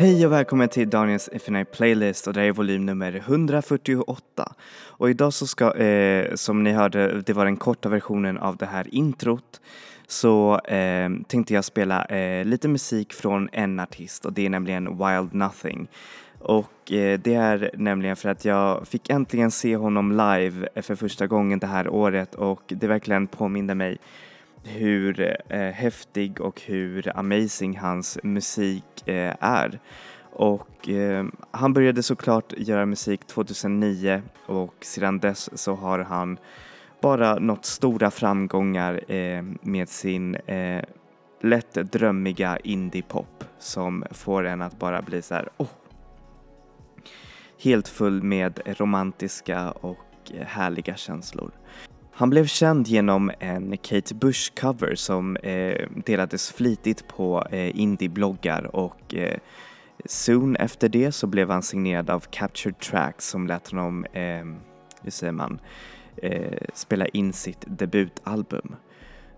Hej och välkommen till Daniels Infinite Playlist och det här är volym nummer 148. Och idag så ska, eh, som ni hörde, det var den korta versionen av det här introt, så eh, tänkte jag spela eh, lite musik från en artist och det är nämligen Wild Nothing. Och eh, det är nämligen för att jag fick äntligen se honom live för första gången det här året och det verkligen påminde mig hur eh, häftig och hur amazing hans musik eh, är. Och eh, han började såklart göra musik 2009 och sedan dess så har han bara nått stora framgångar eh, med sin eh, lätt drömmiga indie-pop som får en att bara bli så här, oh, helt full med romantiska och eh, härliga känslor. Han blev känd genom en Kate Bush-cover som eh, delades flitigt på eh, indie-bloggar och eh, soon efter det så blev han signerad av Captured Tracks som lät honom, eh, hur säger man, eh, spela in sitt debutalbum.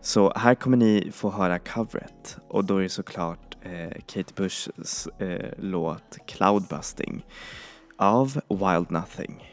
Så här kommer ni få höra coveret. och då är det såklart eh, Kate Bushs eh, låt Cloudbusting av Wild Nothing.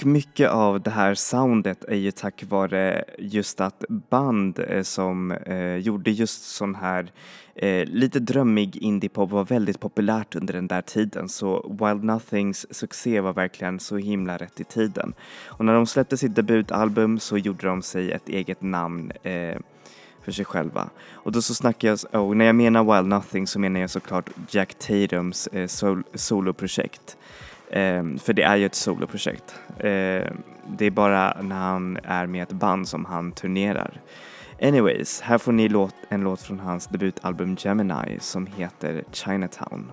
Och mycket av det här soundet är ju tack vare just att band eh, som eh, gjorde just sån här eh, lite drömmig indiepop var väldigt populärt under den där tiden så Wild Nothings succé var verkligen så himla rätt i tiden. Och när de släppte sitt debutalbum så gjorde de sig ett eget namn eh, för sig själva. Och då så snackar jag, och när jag menar Wild Nothing så menar jag såklart Jack Tatums eh, sol soloprojekt. Eh, för det är ju ett soloprojekt. Eh, det är bara när han är med ett band som han turnerar. Anyways, här får ni låt, en låt från hans debutalbum Gemini som heter Chinatown.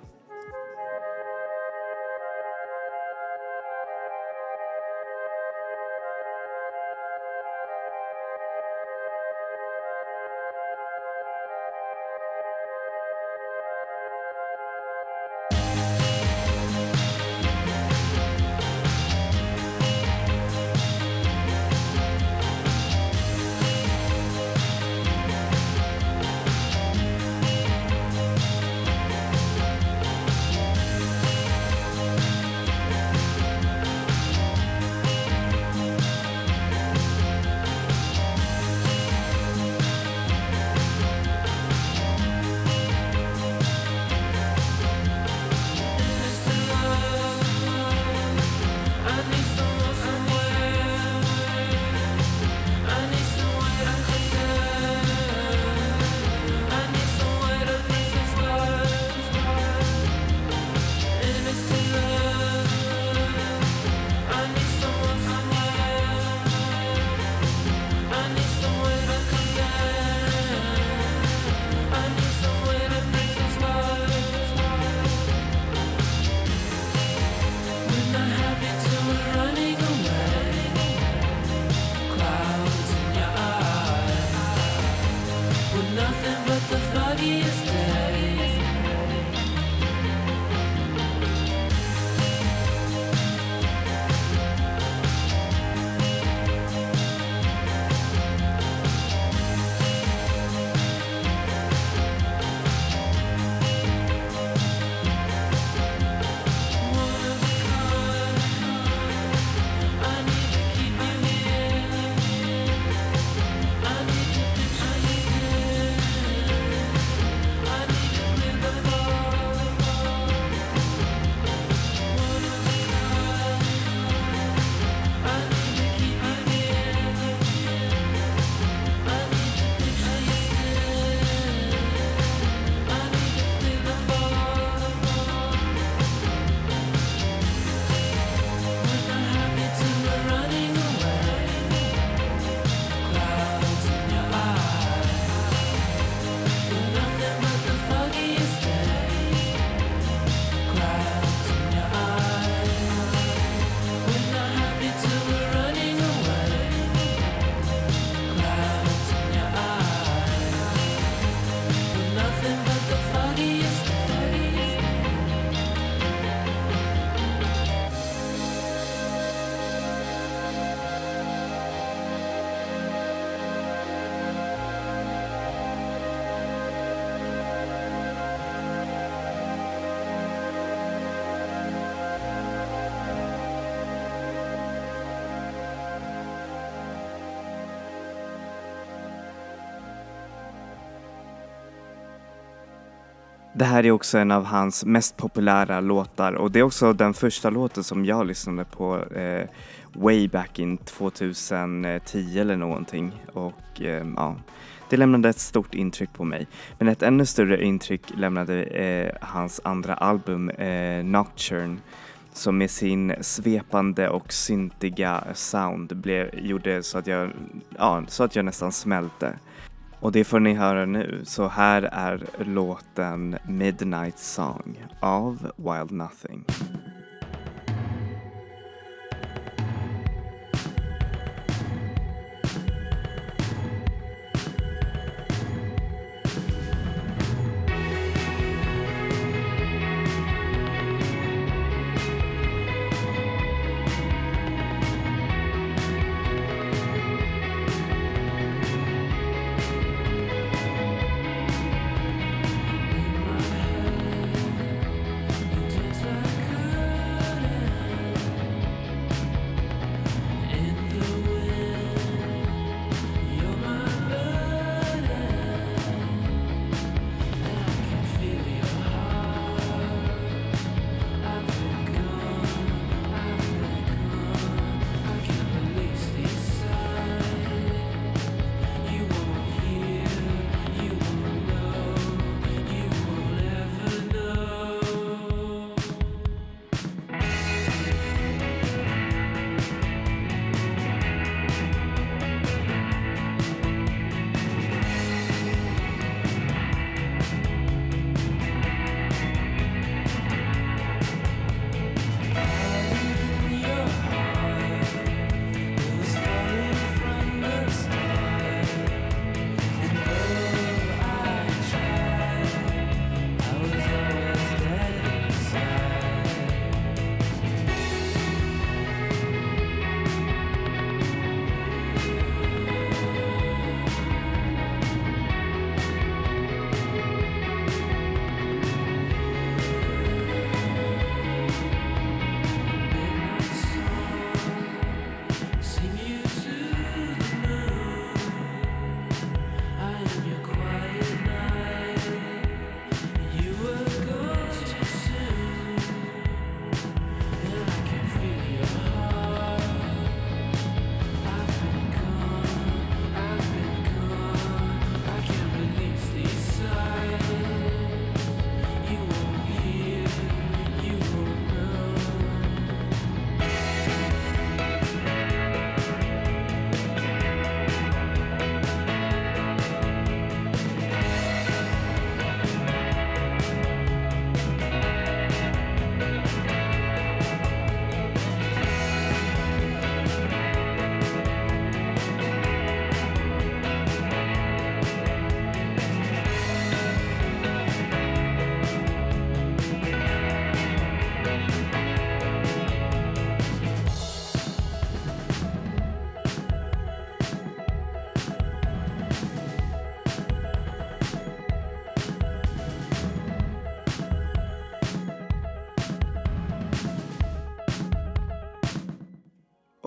Det här är också en av hans mest populära låtar och det är också den första låten som jag lyssnade på eh, way back in 2010 eller någonting och eh, ja, det lämnade ett stort intryck på mig. Men ett ännu större intryck lämnade eh, hans andra album eh, Nocturne som med sin svepande och syntiga sound blev, gjorde så att jag, ja, så att jag nästan smälte. Och det får ni höra nu, så här är låten Midnight Song av Wild Nothing.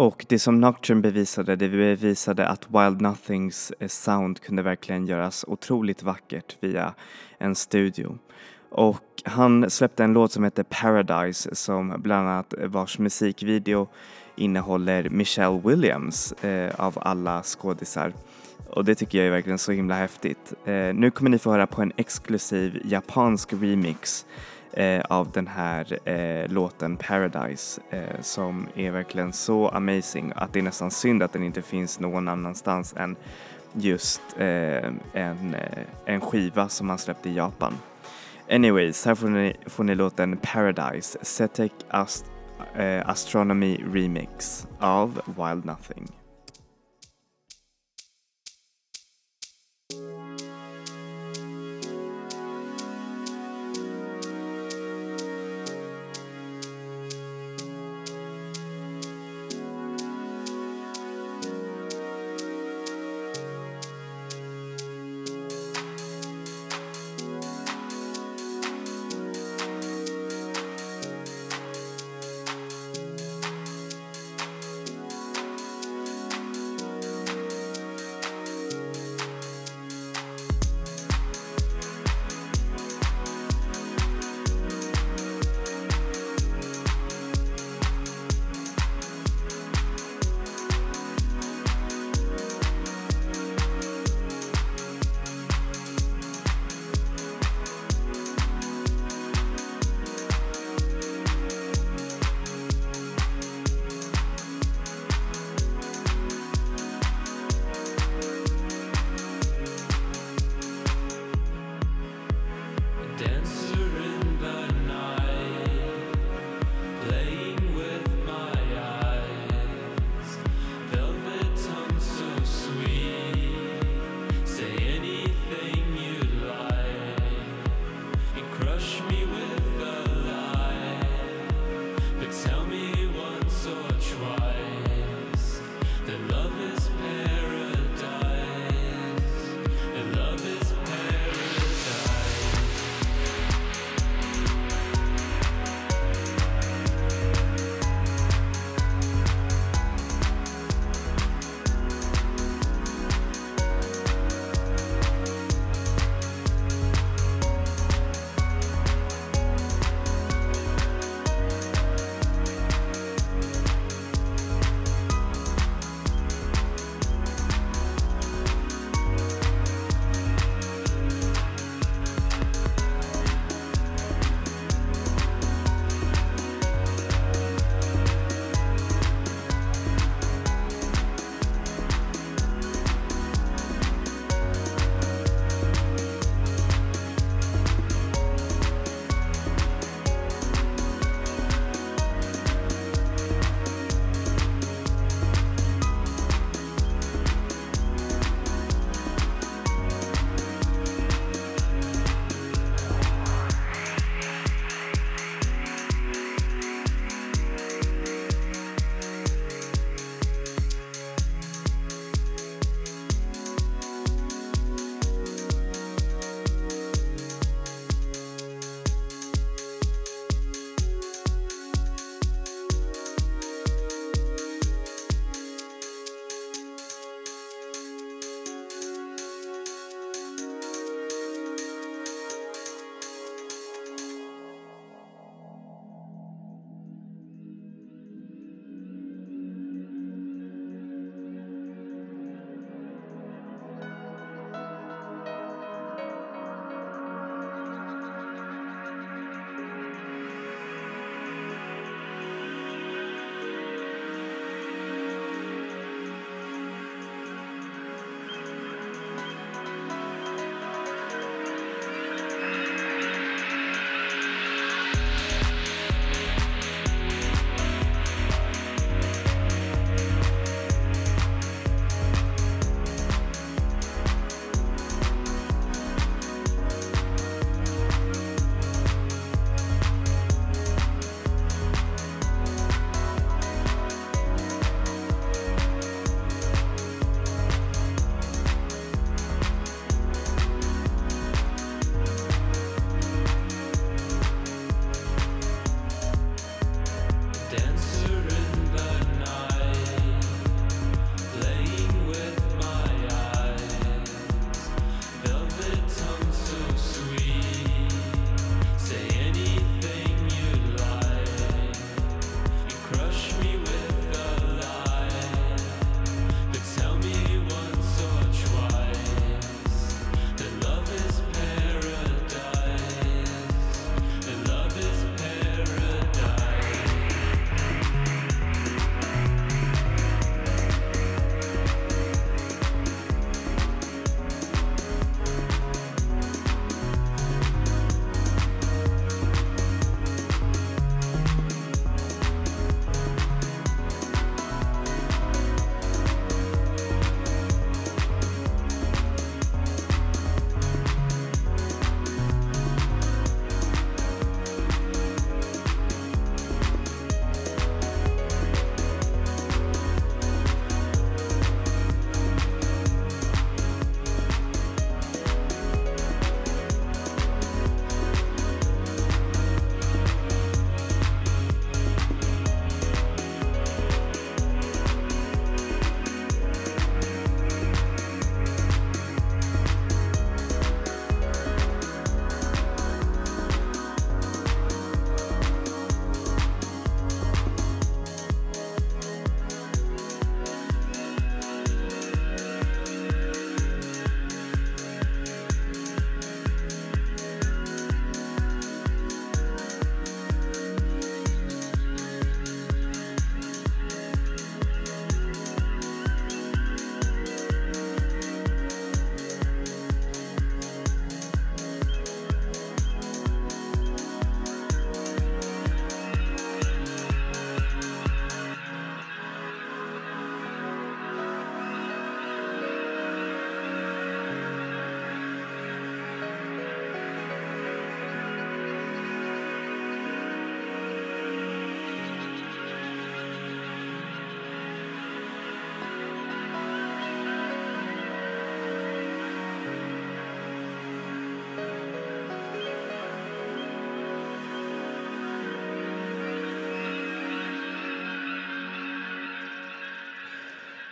Och det som Nocturne bevisade, det bevisade att Wild Nothings eh, sound kunde verkligen göras otroligt vackert via en studio. Och han släppte en låt som heter Paradise som bland annat vars musikvideo innehåller Michelle Williams eh, av alla skådisar. Och det tycker jag är verkligen så himla häftigt. Eh, nu kommer ni få höra på en exklusiv japansk remix eh, av den här eh, låten Paradise eh, som är verkligen så amazing att det är nästan synd att den inte finns någon annanstans än just eh, en, eh, en skiva som han släppte i Japan. Anyways, här får ni, får ni låten Paradise, Setek Ast eh, Astronomy Remix av Wild Nothing.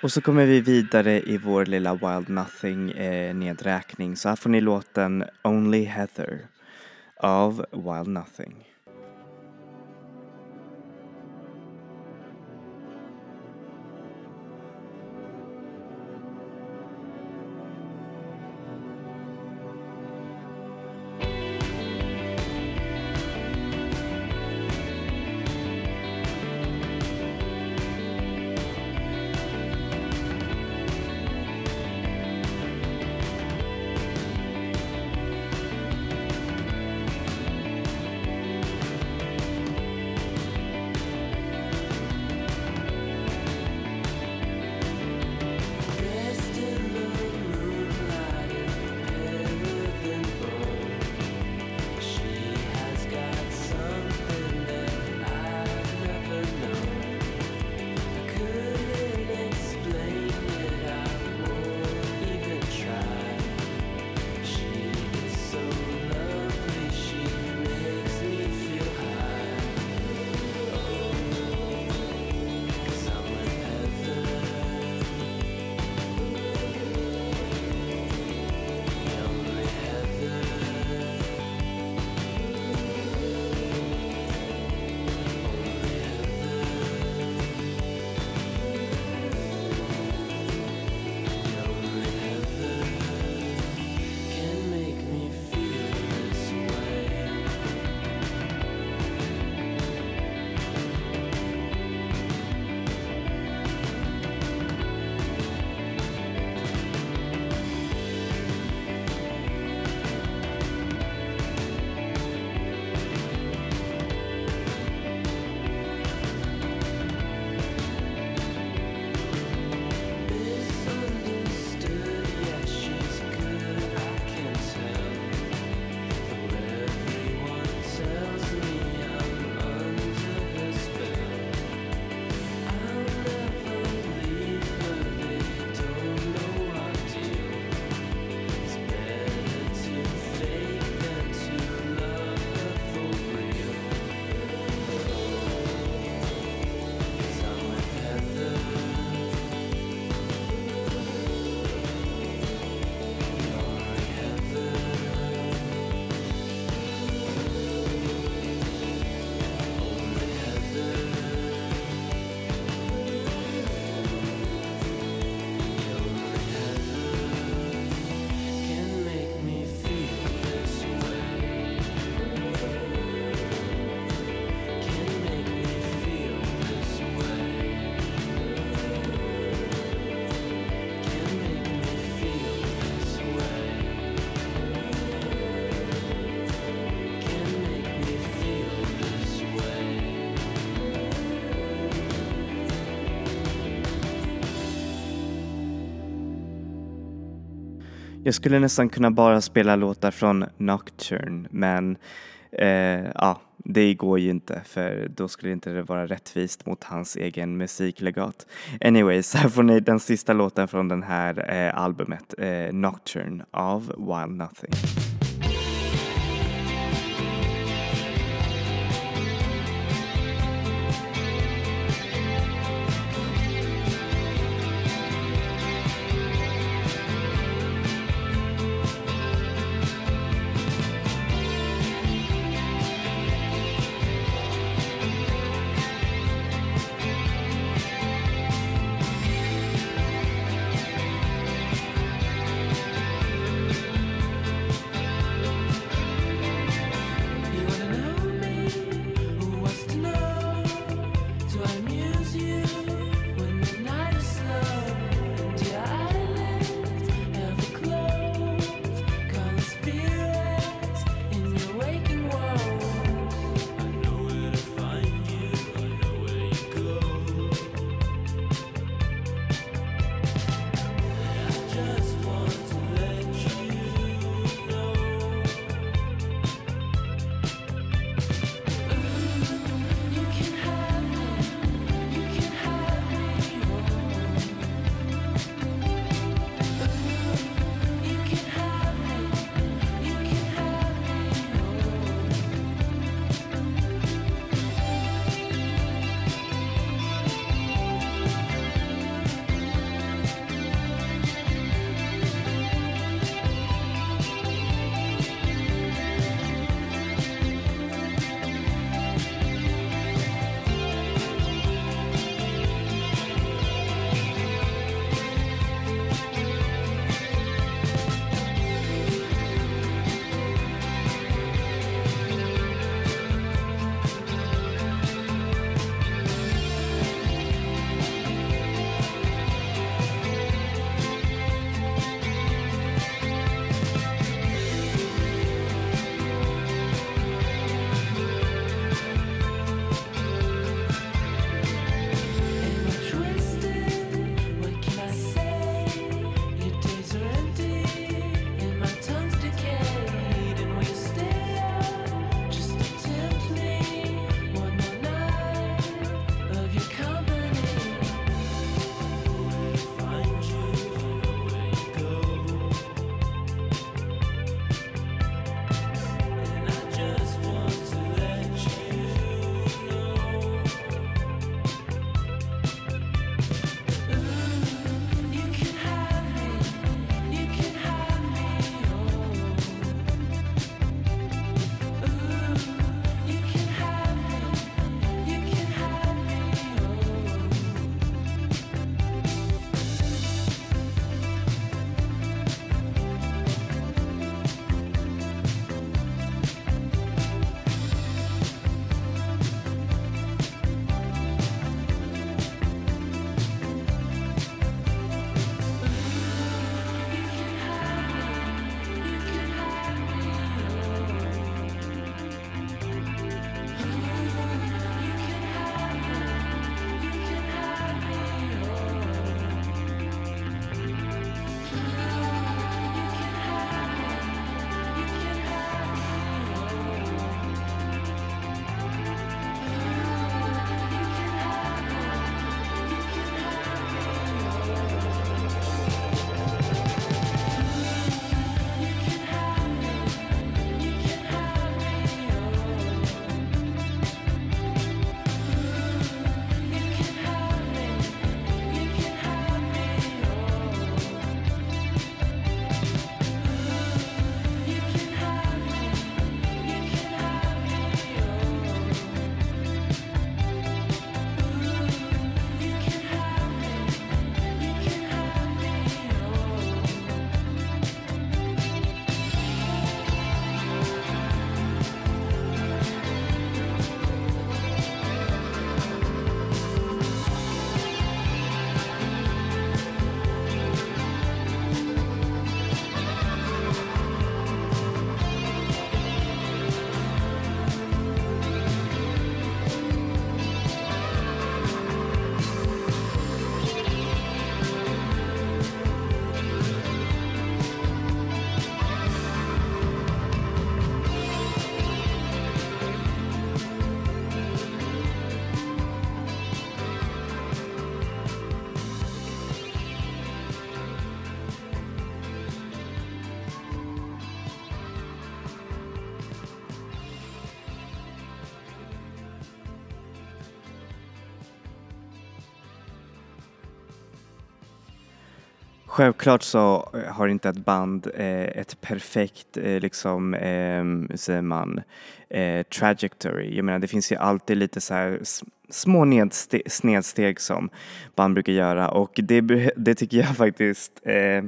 Och så kommer vi vidare i vår lilla Wild Nothing eh, nedräkning. Så här får ni låten Only Heather av Wild Nothing. Jag skulle nästan kunna bara spela låtar från Nocturne men eh, ja, det går ju inte för då skulle inte det vara rättvist mot hans egen musiklegat. Anyways, här får ni den sista låten från den här eh, albumet, eh, Nocturne av Wild Nothing. Självklart så eh, har inte ett band eh, ett perfekt, eh, liksom, eh, säger man, eh, trajectory. Jag menar det finns ju alltid lite så här små nedste snedsteg som band brukar göra och det, det tycker jag faktiskt eh,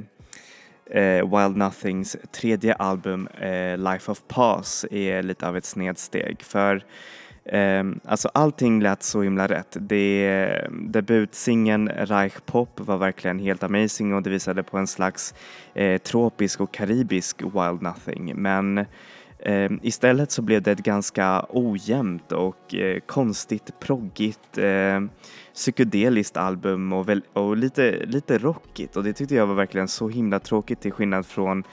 eh, Wild Nothings tredje album eh, Life of Pass är lite av ett snedsteg för Ehm, alltså allting lät så himla rätt. Det, debutsingeln Reich Pop var verkligen helt amazing och det visade på en slags eh, tropisk och karibisk Wild Nothing men Ehm, istället så blev det ett ganska ojämnt och eh, konstigt proggigt eh, psykedeliskt album och, väl, och lite, lite rockigt och det tyckte jag var verkligen så himla tråkigt till skillnad från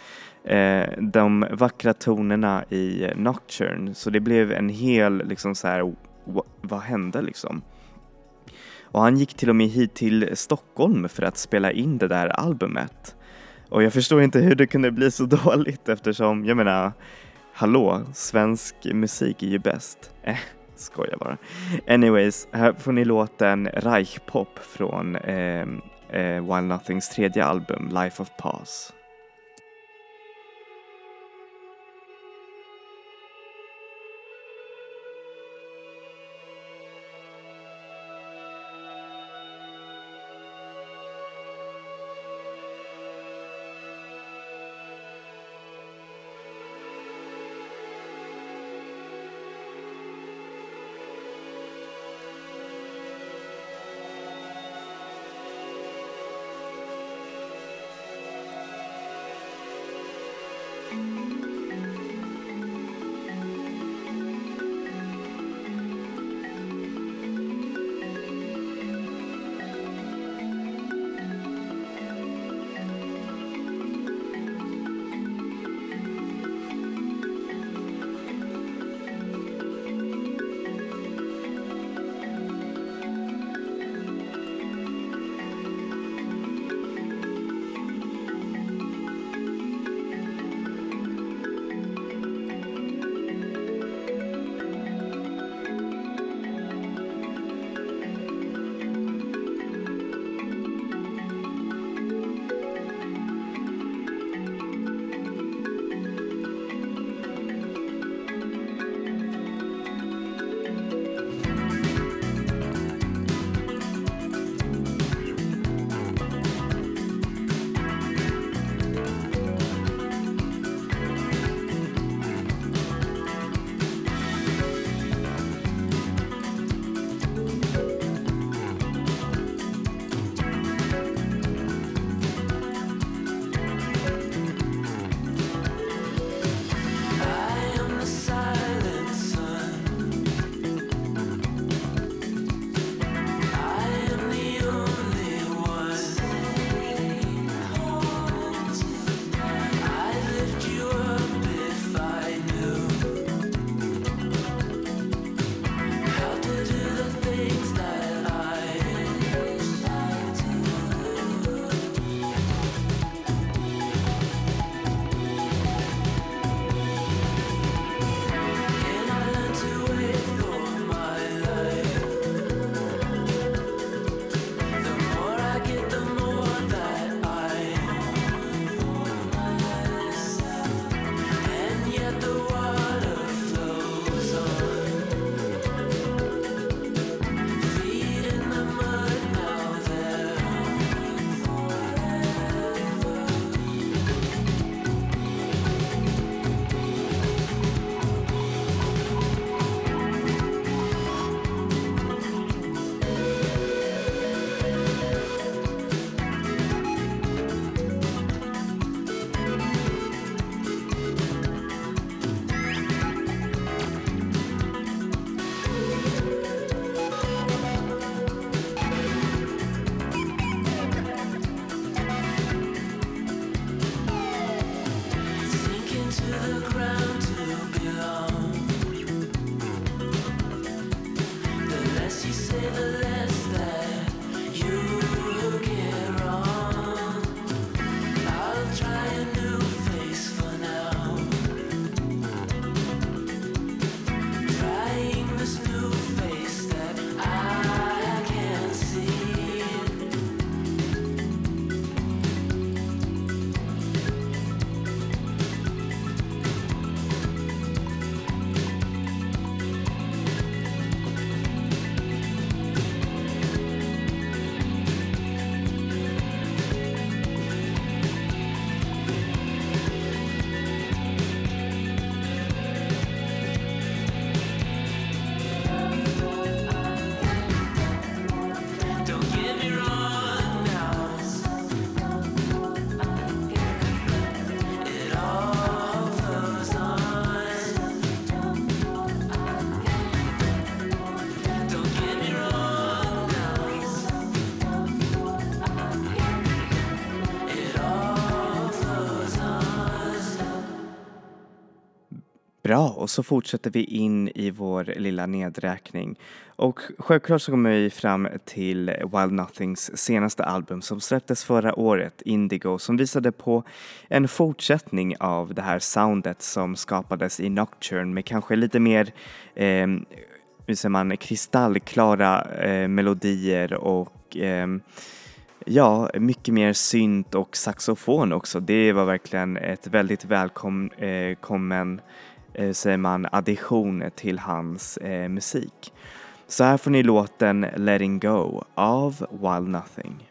eh, de vackra tonerna i Nocturne så det blev en hel liksom så här, vad hände liksom? Och han gick till och med hit till Stockholm för att spela in det där albumet. Och jag förstår inte hur det kunde bli så dåligt eftersom, jag menar, hallå, svensk musik är ju bäst. Eh, skojar bara. Anyways, här får ni låten Reichpop från eh, eh, Wild Nothings tredje album Life of Pause. Och så fortsätter vi in i vår lilla nedräkning. Och självklart så kommer vi fram till Wild Nothings senaste album som släpptes förra året, Indigo, som visade på en fortsättning av det här soundet som skapades i Nocturne med kanske lite mer eh, hur säger man, kristallklara eh, melodier och eh, Ja, mycket mer synt och saxofon också. Det var verkligen ett väldigt välkommen eh, Eh, säger man, addition till hans eh, musik. Så här får ni låten Letting Go av Wild Nothing.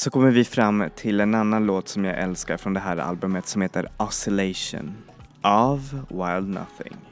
Så kommer vi fram till en annan låt som jag älskar från det här albumet som heter Oscillation av Wild Nothing.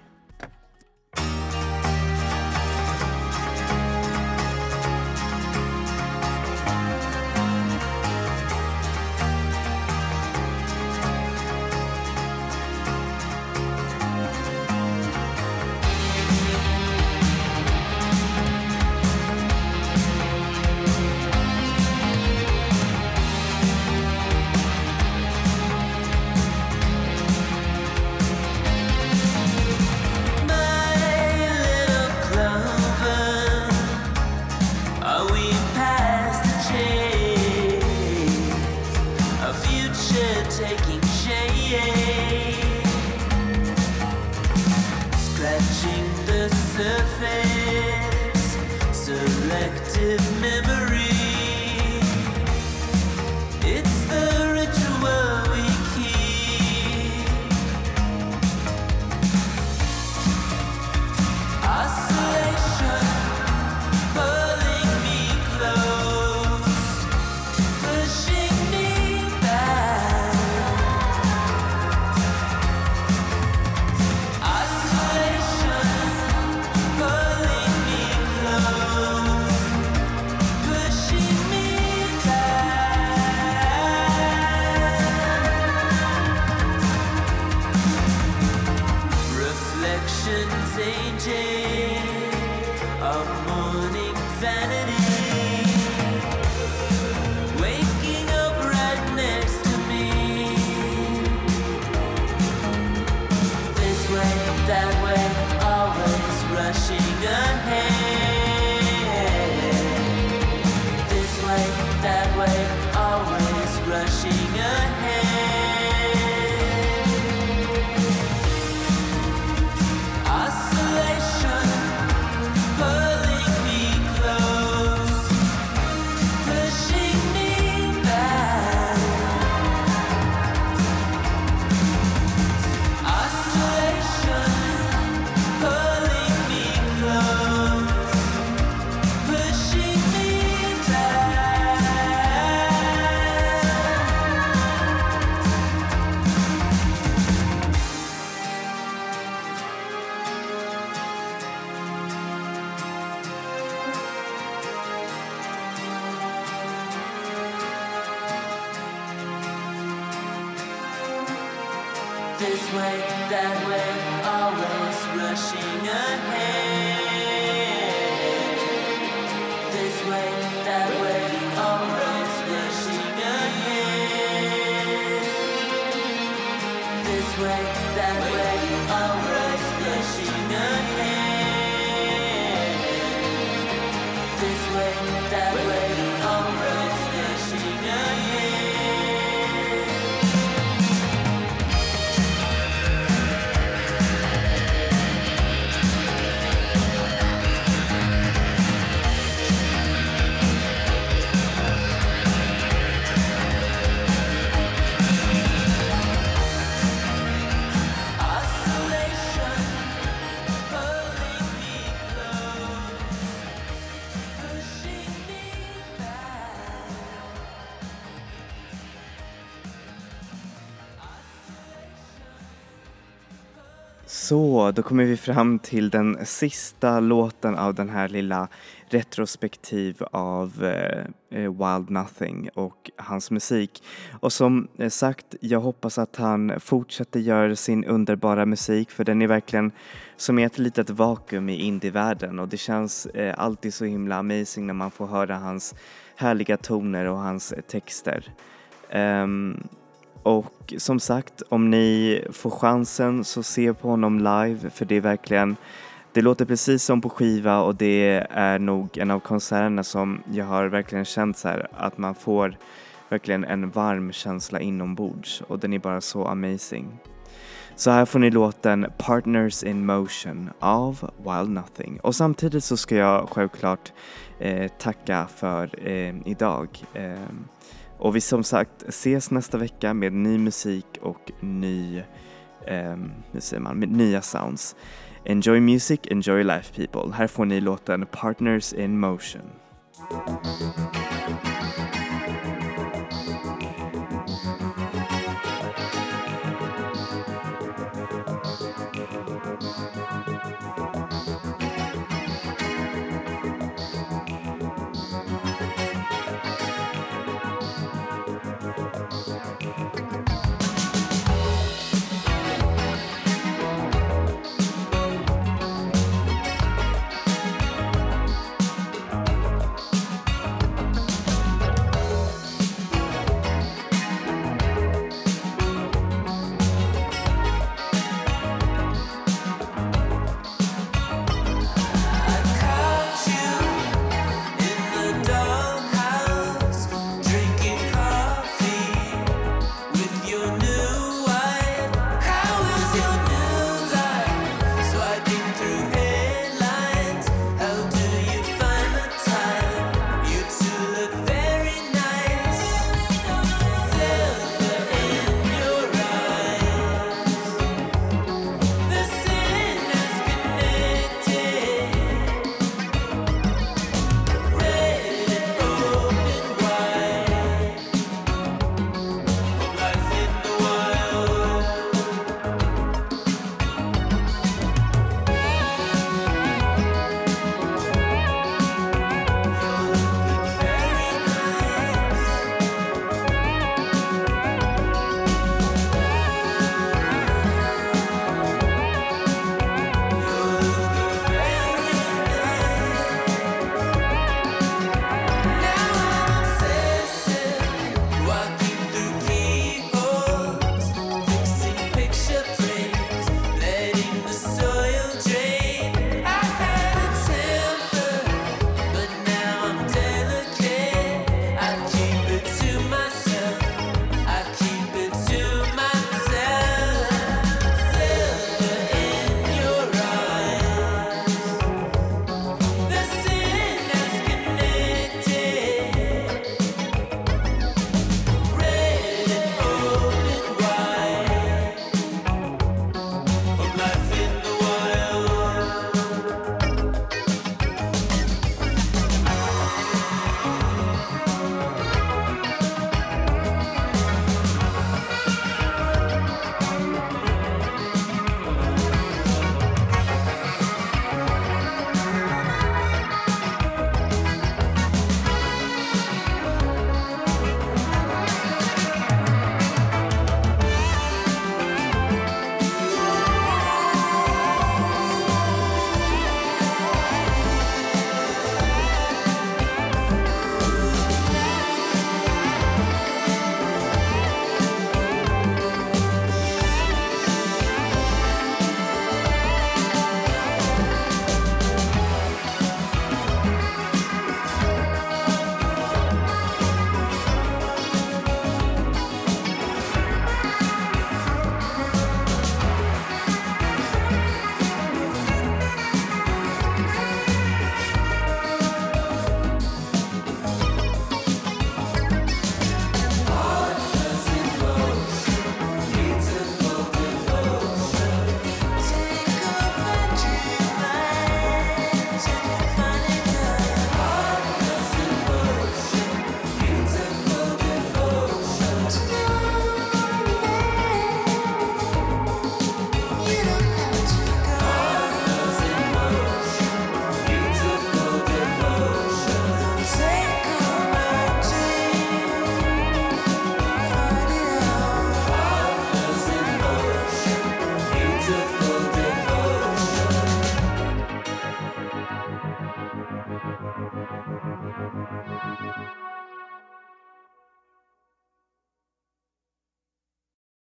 this way, that way, oh, alright, yes, she knows. Så, då kommer vi fram till den sista låten av den här lilla retrospektiv av eh, eh Wild Nothing och hans musik. Och som eh, sagt, jag hoppas att han fortsätter göra sin underbara musik för den är verkligen som ett litet vakuum i indievärlden och det känns eh, alltid så himla amazing när man får höra hans härliga toner och hans eh, texter. Um, och som sagt, om ni får chansen så se på honom live för det är verkligen, det låter precis som på skiva och det är nog en av konserterna som jag har verkligen känt så här att man får verkligen en varm känsla inombords och den är bara så amazing. Så här får ni låten Partners in Motion av Wild Nothing. Och samtidigt så ska jag självklart eh, tacka för eh, idag. Eh, och vi som sagt ses nästa vecka med ny musik och ny, eh, hur säger man, med nya sounds. Enjoy music, enjoy life people. Här får ni låten Partners in Motion.